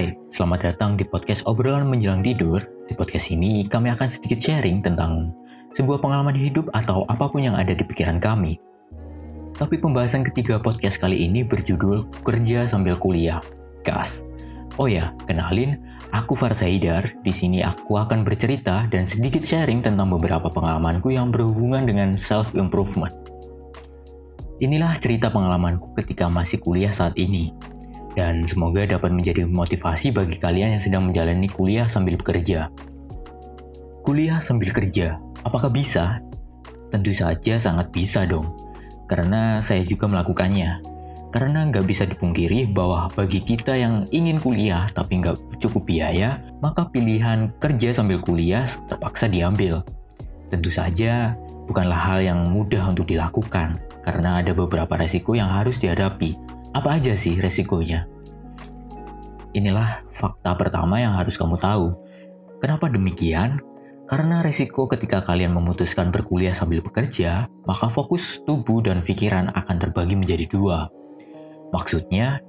Hai, selamat datang di podcast obrolan menjelang tidur. Di podcast ini, kami akan sedikit sharing tentang sebuah pengalaman hidup atau apa pun yang ada di pikiran kami. Tapi pembahasan ketiga podcast kali ini berjudul Kerja Sambil Kuliah. Gas. Oh ya, kenalin, aku Farsa Hidar. Di sini aku akan bercerita dan sedikit sharing tentang beberapa pengalamanku yang berhubungan dengan self-improvement. Inilah cerita pengalamanku ketika masih kuliah saat ini dan semoga dapat menjadi motivasi bagi kalian yang sedang menjalani kuliah sambil bekerja. Kuliah sambil kerja, apakah bisa? Tentu saja sangat bisa dong, karena saya juga melakukannya. Karena nggak bisa dipungkiri bahwa bagi kita yang ingin kuliah tapi nggak cukup biaya, maka pilihan kerja sambil kuliah terpaksa diambil. Tentu saja bukanlah hal yang mudah untuk dilakukan, karena ada beberapa resiko yang harus dihadapi, apa aja sih resikonya? Inilah fakta pertama yang harus kamu tahu. Kenapa demikian? Karena resiko ketika kalian memutuskan berkuliah sambil bekerja, maka fokus tubuh dan pikiran akan terbagi menjadi dua. Maksudnya,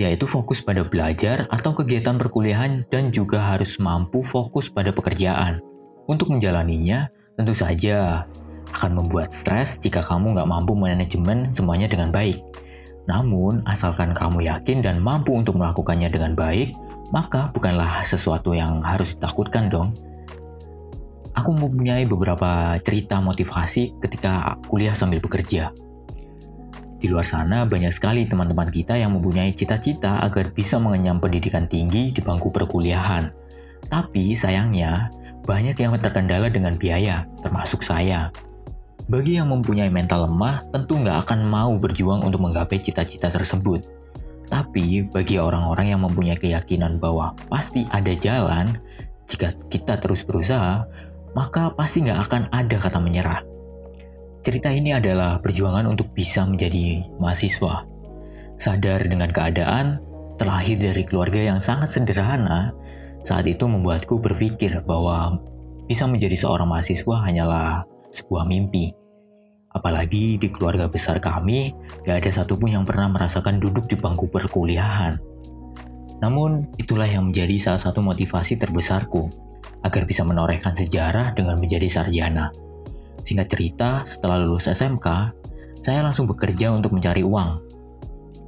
yaitu fokus pada belajar atau kegiatan perkuliahan dan juga harus mampu fokus pada pekerjaan. Untuk menjalaninya, tentu saja akan membuat stres jika kamu nggak mampu manajemen semuanya dengan baik. Namun, asalkan kamu yakin dan mampu untuk melakukannya dengan baik, maka bukanlah sesuatu yang harus ditakutkan dong. Aku mempunyai beberapa cerita motivasi ketika kuliah sambil bekerja. Di luar sana banyak sekali teman-teman kita yang mempunyai cita-cita agar bisa mengenyam pendidikan tinggi di bangku perkuliahan. Tapi sayangnya, banyak yang terkendala dengan biaya, termasuk saya. Bagi yang mempunyai mental lemah, tentu nggak akan mau berjuang untuk menggapai cita-cita tersebut. Tapi bagi orang-orang yang mempunyai keyakinan bahwa pasti ada jalan, jika kita terus berusaha, maka pasti nggak akan ada kata menyerah. Cerita ini adalah perjuangan untuk bisa menjadi mahasiswa. Sadar dengan keadaan, terlahir dari keluarga yang sangat sederhana, saat itu membuatku berpikir bahwa bisa menjadi seorang mahasiswa hanyalah sebuah mimpi. Apalagi di keluarga besar kami, gak ada satupun yang pernah merasakan duduk di bangku perkuliahan. Namun, itulah yang menjadi salah satu motivasi terbesarku, agar bisa menorehkan sejarah dengan menjadi sarjana. Singkat cerita, setelah lulus SMK, saya langsung bekerja untuk mencari uang.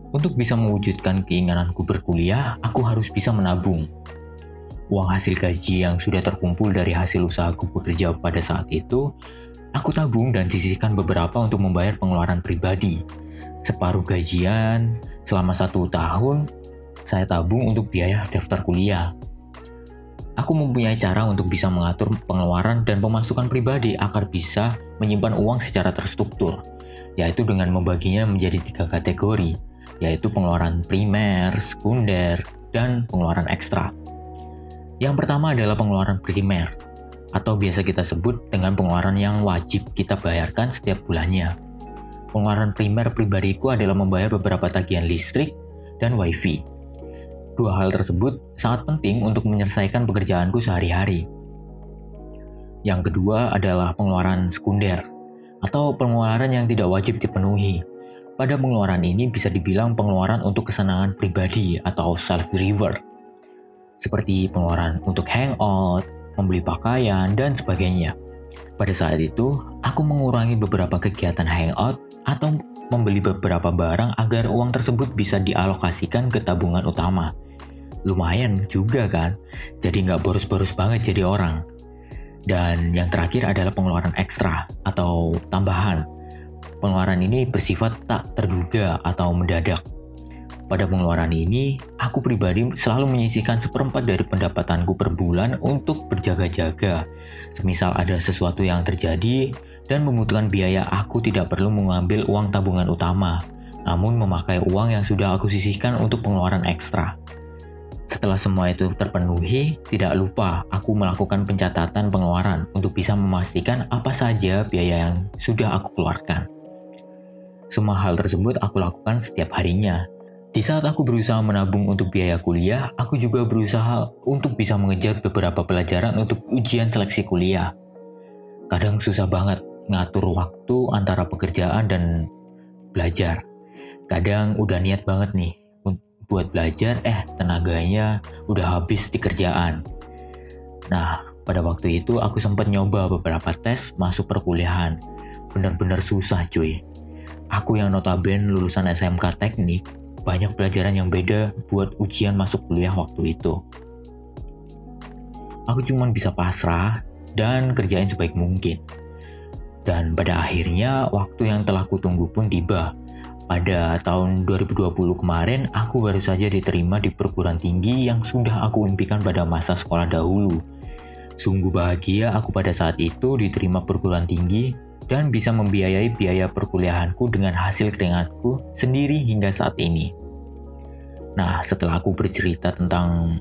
Untuk bisa mewujudkan keinginanku berkuliah, aku harus bisa menabung. Uang hasil gaji yang sudah terkumpul dari hasil usahaku bekerja pada saat itu Aku tabung dan sisihkan beberapa untuk membayar pengeluaran pribadi. Separuh gajian selama satu tahun, saya tabung untuk biaya daftar kuliah. Aku mempunyai cara untuk bisa mengatur pengeluaran dan pemasukan pribadi agar bisa menyimpan uang secara terstruktur, yaitu dengan membaginya menjadi tiga kategori, yaitu pengeluaran primer, sekunder, dan pengeluaran ekstra. Yang pertama adalah pengeluaran primer, atau biasa kita sebut dengan pengeluaran yang wajib kita bayarkan setiap bulannya. Pengeluaran primer pribadiku adalah membayar beberapa tagihan listrik dan wifi. Dua hal tersebut sangat penting untuk menyelesaikan pekerjaanku sehari-hari. Yang kedua adalah pengeluaran sekunder, atau pengeluaran yang tidak wajib dipenuhi. Pada pengeluaran ini bisa dibilang pengeluaran untuk kesenangan pribadi atau self-reward, seperti pengeluaran untuk hangout, membeli pakaian, dan sebagainya. Pada saat itu, aku mengurangi beberapa kegiatan hangout atau membeli beberapa barang agar uang tersebut bisa dialokasikan ke tabungan utama. Lumayan juga kan, jadi nggak boros-boros banget jadi orang. Dan yang terakhir adalah pengeluaran ekstra atau tambahan. Pengeluaran ini bersifat tak terduga atau mendadak pada pengeluaran ini, aku pribadi selalu menyisihkan seperempat dari pendapatanku per bulan untuk berjaga-jaga. Semisal ada sesuatu yang terjadi dan membutuhkan biaya, aku tidak perlu mengambil uang tabungan utama, namun memakai uang yang sudah aku sisihkan untuk pengeluaran ekstra. Setelah semua itu terpenuhi, tidak lupa aku melakukan pencatatan pengeluaran untuk bisa memastikan apa saja biaya yang sudah aku keluarkan. Semua hal tersebut aku lakukan setiap harinya, di saat aku berusaha menabung untuk biaya kuliah, aku juga berusaha untuk bisa mengejar beberapa pelajaran untuk ujian seleksi kuliah. Kadang susah banget ngatur waktu antara pekerjaan dan belajar. Kadang udah niat banget nih buat belajar, eh tenaganya udah habis di kerjaan. Nah, pada waktu itu aku sempat nyoba beberapa tes masuk perkuliahan. Bener-bener susah cuy. Aku yang notabene lulusan SMK teknik, banyak pelajaran yang beda buat ujian masuk kuliah waktu itu. Aku cuma bisa pasrah dan kerjain sebaik mungkin. Dan pada akhirnya waktu yang telah kutunggu pun tiba. Pada tahun 2020 kemarin, aku baru saja diterima di perguruan tinggi yang sudah aku impikan pada masa sekolah dahulu. Sungguh bahagia aku pada saat itu diterima perguruan tinggi dan bisa membiayai biaya perkuliahanku dengan hasil keringatku sendiri hingga saat ini. Nah, setelah aku bercerita tentang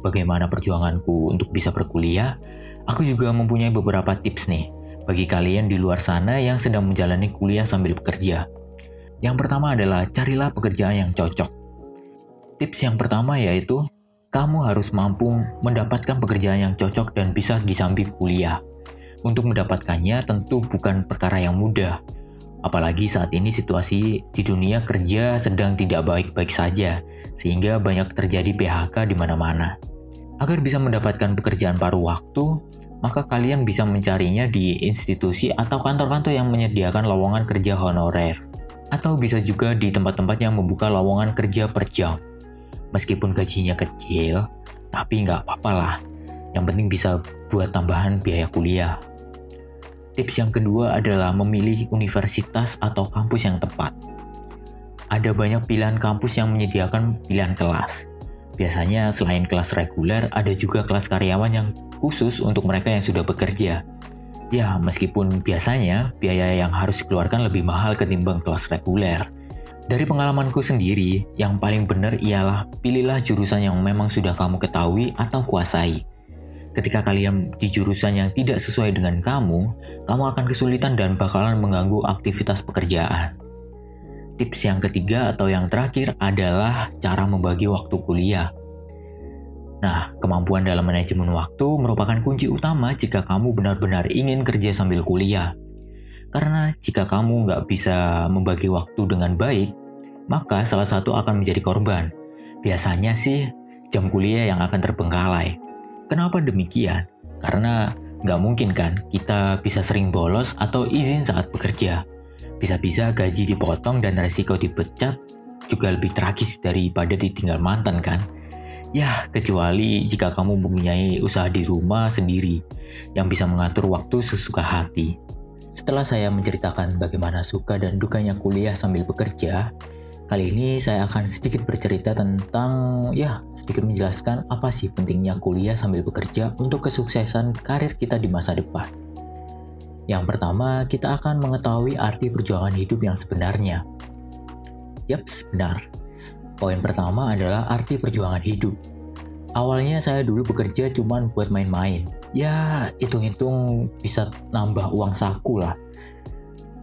bagaimana perjuanganku untuk bisa berkuliah, aku juga mempunyai beberapa tips nih bagi kalian di luar sana yang sedang menjalani kuliah sambil bekerja. Yang pertama adalah carilah pekerjaan yang cocok. Tips yang pertama yaitu kamu harus mampu mendapatkan pekerjaan yang cocok dan bisa disambi kuliah. Untuk mendapatkannya tentu bukan perkara yang mudah. Apalagi saat ini situasi di dunia kerja sedang tidak baik-baik saja, sehingga banyak terjadi PHK di mana-mana. Agar bisa mendapatkan pekerjaan paruh waktu, maka kalian bisa mencarinya di institusi atau kantor-kantor yang menyediakan lowongan kerja honorer. Atau bisa juga di tempat-tempat yang membuka lowongan kerja per jam. Meskipun gajinya kecil, tapi nggak apa-apa lah. Yang penting bisa buat tambahan biaya kuliah. Tips yang kedua adalah memilih universitas atau kampus yang tepat. Ada banyak pilihan kampus yang menyediakan pilihan kelas. Biasanya selain kelas reguler, ada juga kelas karyawan yang khusus untuk mereka yang sudah bekerja. Ya, meskipun biasanya biaya yang harus dikeluarkan lebih mahal ketimbang kelas reguler. Dari pengalamanku sendiri, yang paling benar ialah pilihlah jurusan yang memang sudah kamu ketahui atau kuasai Ketika kalian di jurusan yang tidak sesuai dengan kamu, kamu akan kesulitan dan bakalan mengganggu aktivitas pekerjaan. Tips yang ketiga atau yang terakhir adalah cara membagi waktu kuliah. Nah, kemampuan dalam manajemen waktu merupakan kunci utama jika kamu benar-benar ingin kerja sambil kuliah. Karena jika kamu nggak bisa membagi waktu dengan baik, maka salah satu akan menjadi korban. Biasanya sih jam kuliah yang akan terbengkalai. Kenapa demikian? Karena nggak mungkin kan kita bisa sering bolos atau izin saat bekerja. Bisa-bisa gaji dipotong dan resiko dipecat juga lebih tragis daripada ditinggal mantan kan? Ya, kecuali jika kamu mempunyai usaha di rumah sendiri yang bisa mengatur waktu sesuka hati. Setelah saya menceritakan bagaimana suka dan dukanya kuliah sambil bekerja, Kali ini saya akan sedikit bercerita tentang, ya, sedikit menjelaskan apa sih pentingnya kuliah sambil bekerja untuk kesuksesan karir kita di masa depan. Yang pertama, kita akan mengetahui arti perjuangan hidup yang sebenarnya. Yap, benar. Poin pertama adalah arti perjuangan hidup. Awalnya saya dulu bekerja cuma buat main-main. Ya, hitung-hitung bisa nambah uang saku lah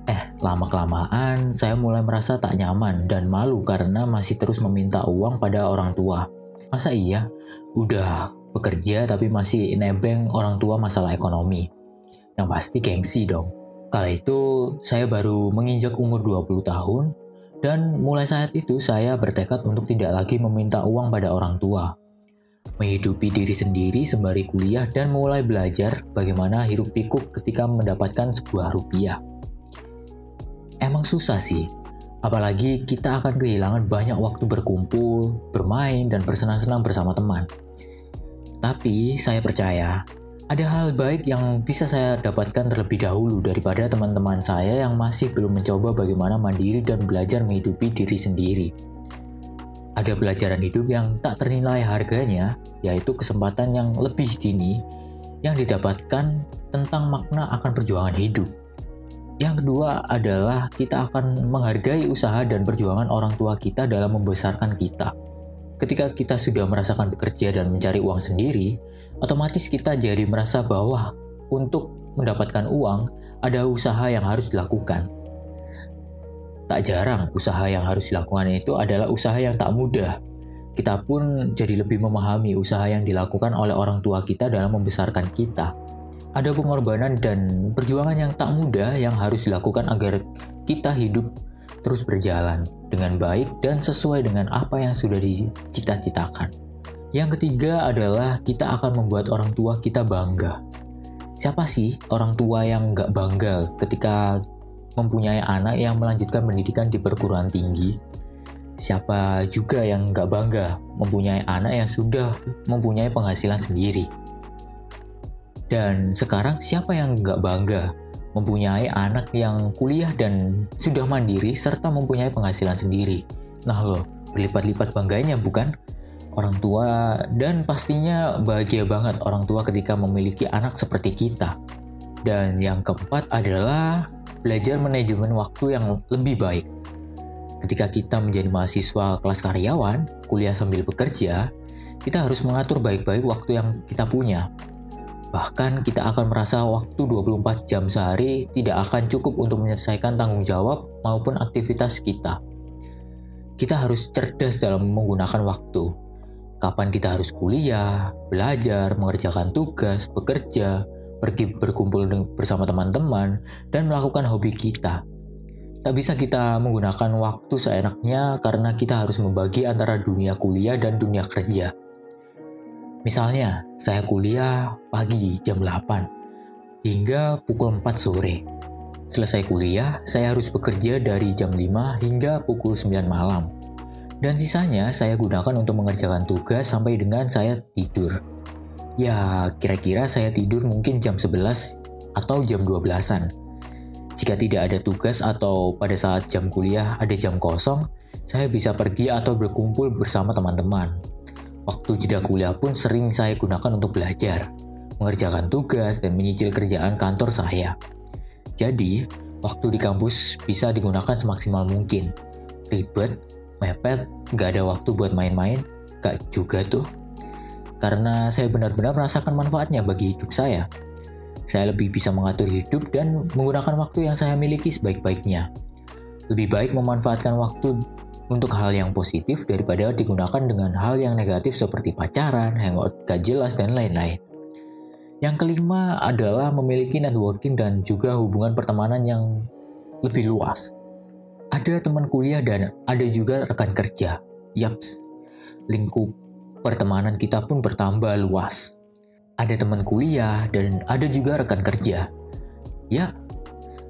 Eh, lama-kelamaan saya mulai merasa tak nyaman dan malu karena masih terus meminta uang pada orang tua. Masa iya? Udah bekerja tapi masih nebeng orang tua masalah ekonomi. Yang pasti gengsi dong. Kala itu saya baru menginjak umur 20 tahun dan mulai saat itu saya bertekad untuk tidak lagi meminta uang pada orang tua. Menghidupi diri sendiri sembari kuliah dan mulai belajar bagaimana hirup pikuk ketika mendapatkan sebuah rupiah. Emang susah sih, apalagi kita akan kehilangan banyak waktu berkumpul, bermain, dan bersenang-senang bersama teman. Tapi saya percaya, ada hal baik yang bisa saya dapatkan terlebih dahulu daripada teman-teman saya yang masih belum mencoba bagaimana mandiri dan belajar menghidupi diri sendiri. Ada pelajaran hidup yang tak ternilai harganya, yaitu kesempatan yang lebih dini yang didapatkan tentang makna akan perjuangan hidup. Yang kedua adalah kita akan menghargai usaha dan perjuangan orang tua kita dalam membesarkan kita. Ketika kita sudah merasakan bekerja dan mencari uang sendiri, otomatis kita jadi merasa bahwa untuk mendapatkan uang ada usaha yang harus dilakukan. Tak jarang usaha yang harus dilakukan itu adalah usaha yang tak mudah. Kita pun jadi lebih memahami usaha yang dilakukan oleh orang tua kita dalam membesarkan kita ada pengorbanan dan perjuangan yang tak mudah yang harus dilakukan agar kita hidup terus berjalan. dengan baik dan sesuai dengan apa yang sudah dicita-citakan. Yang ketiga adalah kita akan membuat orang tua kita bangga. Siapa sih orang tua yang nggak bangga ketika mempunyai anak yang melanjutkan pendidikan di perguruan tinggi? Siapa juga yang nggak bangga mempunyai anak yang sudah mempunyai penghasilan sendiri? Dan sekarang siapa yang nggak bangga mempunyai anak yang kuliah dan sudah mandiri serta mempunyai penghasilan sendiri? Nah loh, berlipat-lipat bangganya bukan? Orang tua dan pastinya bahagia banget orang tua ketika memiliki anak seperti kita. Dan yang keempat adalah belajar manajemen waktu yang lebih baik. Ketika kita menjadi mahasiswa kelas karyawan, kuliah sambil bekerja, kita harus mengatur baik-baik waktu yang kita punya. Bahkan kita akan merasa waktu 24 jam sehari tidak akan cukup untuk menyelesaikan tanggung jawab maupun aktivitas kita. Kita harus cerdas dalam menggunakan waktu. Kapan kita harus kuliah, belajar, mengerjakan tugas, bekerja, pergi berkumpul bersama teman-teman, dan melakukan hobi kita. Tak bisa kita menggunakan waktu seenaknya karena kita harus membagi antara dunia kuliah dan dunia kerja. Misalnya, saya kuliah pagi jam 8 hingga pukul 4 sore. Selesai kuliah, saya harus bekerja dari jam 5 hingga pukul 9 malam. Dan sisanya saya gunakan untuk mengerjakan tugas sampai dengan saya tidur. Ya, kira-kira saya tidur mungkin jam 11 atau jam 12-an. Jika tidak ada tugas atau pada saat jam kuliah ada jam kosong, saya bisa pergi atau berkumpul bersama teman-teman. Waktu jeda kuliah pun sering saya gunakan untuk belajar, mengerjakan tugas, dan menyicil kerjaan kantor saya. Jadi, waktu di kampus bisa digunakan semaksimal mungkin. Ribet, mepet, nggak ada waktu buat main-main, gak juga tuh. Karena saya benar-benar merasakan manfaatnya bagi hidup saya saya lebih bisa mengatur hidup dan menggunakan waktu yang saya miliki sebaik-baiknya. Lebih baik memanfaatkan waktu untuk hal yang positif daripada digunakan dengan hal yang negatif seperti pacaran, hangout gak jelas, dan lain-lain. Yang kelima adalah memiliki networking dan juga hubungan pertemanan yang lebih luas. Ada teman kuliah dan ada juga rekan kerja. Yaps, lingkup pertemanan kita pun bertambah luas ada teman kuliah, dan ada juga rekan kerja. Ya,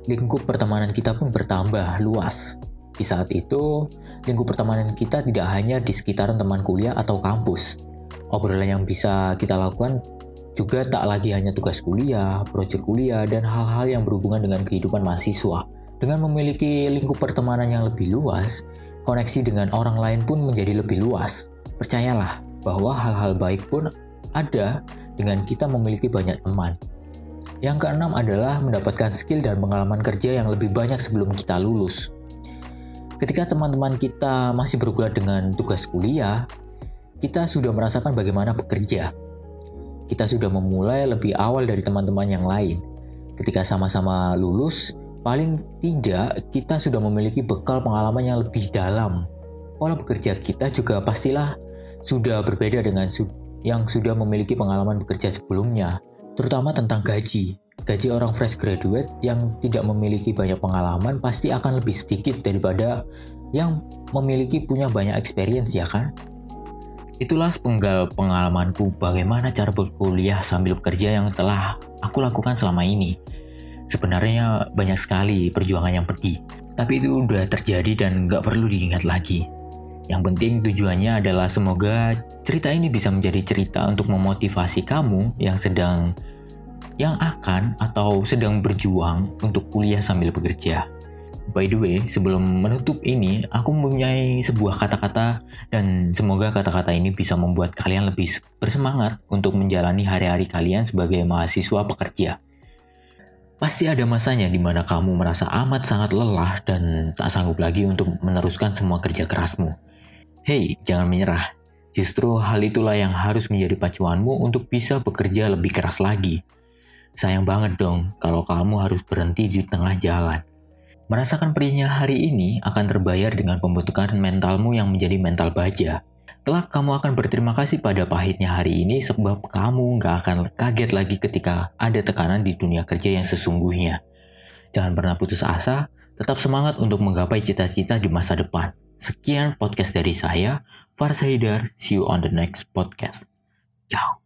lingkup pertemanan kita pun bertambah luas. Di saat itu, lingkup pertemanan kita tidak hanya di sekitaran teman kuliah atau kampus. Obrolan yang bisa kita lakukan juga tak lagi hanya tugas kuliah, proyek kuliah, dan hal-hal yang berhubungan dengan kehidupan mahasiswa. Dengan memiliki lingkup pertemanan yang lebih luas, koneksi dengan orang lain pun menjadi lebih luas. Percayalah bahwa hal-hal baik pun ada dengan kita memiliki banyak teman. Yang keenam adalah mendapatkan skill dan pengalaman kerja yang lebih banyak sebelum kita lulus. Ketika teman-teman kita masih bergulat dengan tugas kuliah, kita sudah merasakan bagaimana bekerja. Kita sudah memulai lebih awal dari teman-teman yang lain. Ketika sama-sama lulus, paling tidak kita sudah memiliki bekal pengalaman yang lebih dalam. Pola bekerja kita juga pastilah sudah berbeda dengan yang sudah memiliki pengalaman bekerja sebelumnya, terutama tentang gaji. Gaji orang fresh graduate yang tidak memiliki banyak pengalaman pasti akan lebih sedikit daripada yang memiliki punya banyak experience ya kan? Itulah sepenggal pengalamanku bagaimana cara berkuliah sambil bekerja yang telah aku lakukan selama ini. Sebenarnya banyak sekali perjuangan yang pedih, tapi itu udah terjadi dan nggak perlu diingat lagi. Yang penting tujuannya adalah semoga cerita ini bisa menjadi cerita untuk memotivasi kamu yang sedang yang akan atau sedang berjuang untuk kuliah sambil bekerja. By the way, sebelum menutup ini, aku mempunyai sebuah kata-kata dan semoga kata-kata ini bisa membuat kalian lebih bersemangat untuk menjalani hari-hari kalian sebagai mahasiswa pekerja. Pasti ada masanya di mana kamu merasa amat sangat lelah dan tak sanggup lagi untuk meneruskan semua kerja kerasmu. Hei, jangan menyerah. Justru hal itulah yang harus menjadi pacuanmu untuk bisa bekerja lebih keras lagi. Sayang banget dong kalau kamu harus berhenti di tengah jalan. Merasakan perihnya hari ini akan terbayar dengan pembentukan mentalmu yang menjadi mental baja. Kelak kamu akan berterima kasih pada pahitnya hari ini sebab kamu nggak akan kaget lagi ketika ada tekanan di dunia kerja yang sesungguhnya. Jangan pernah putus asa, tetap semangat untuk menggapai cita-cita di masa depan. Sekian podcast dari saya, Farsa Hidar. See you on the next podcast. Ciao.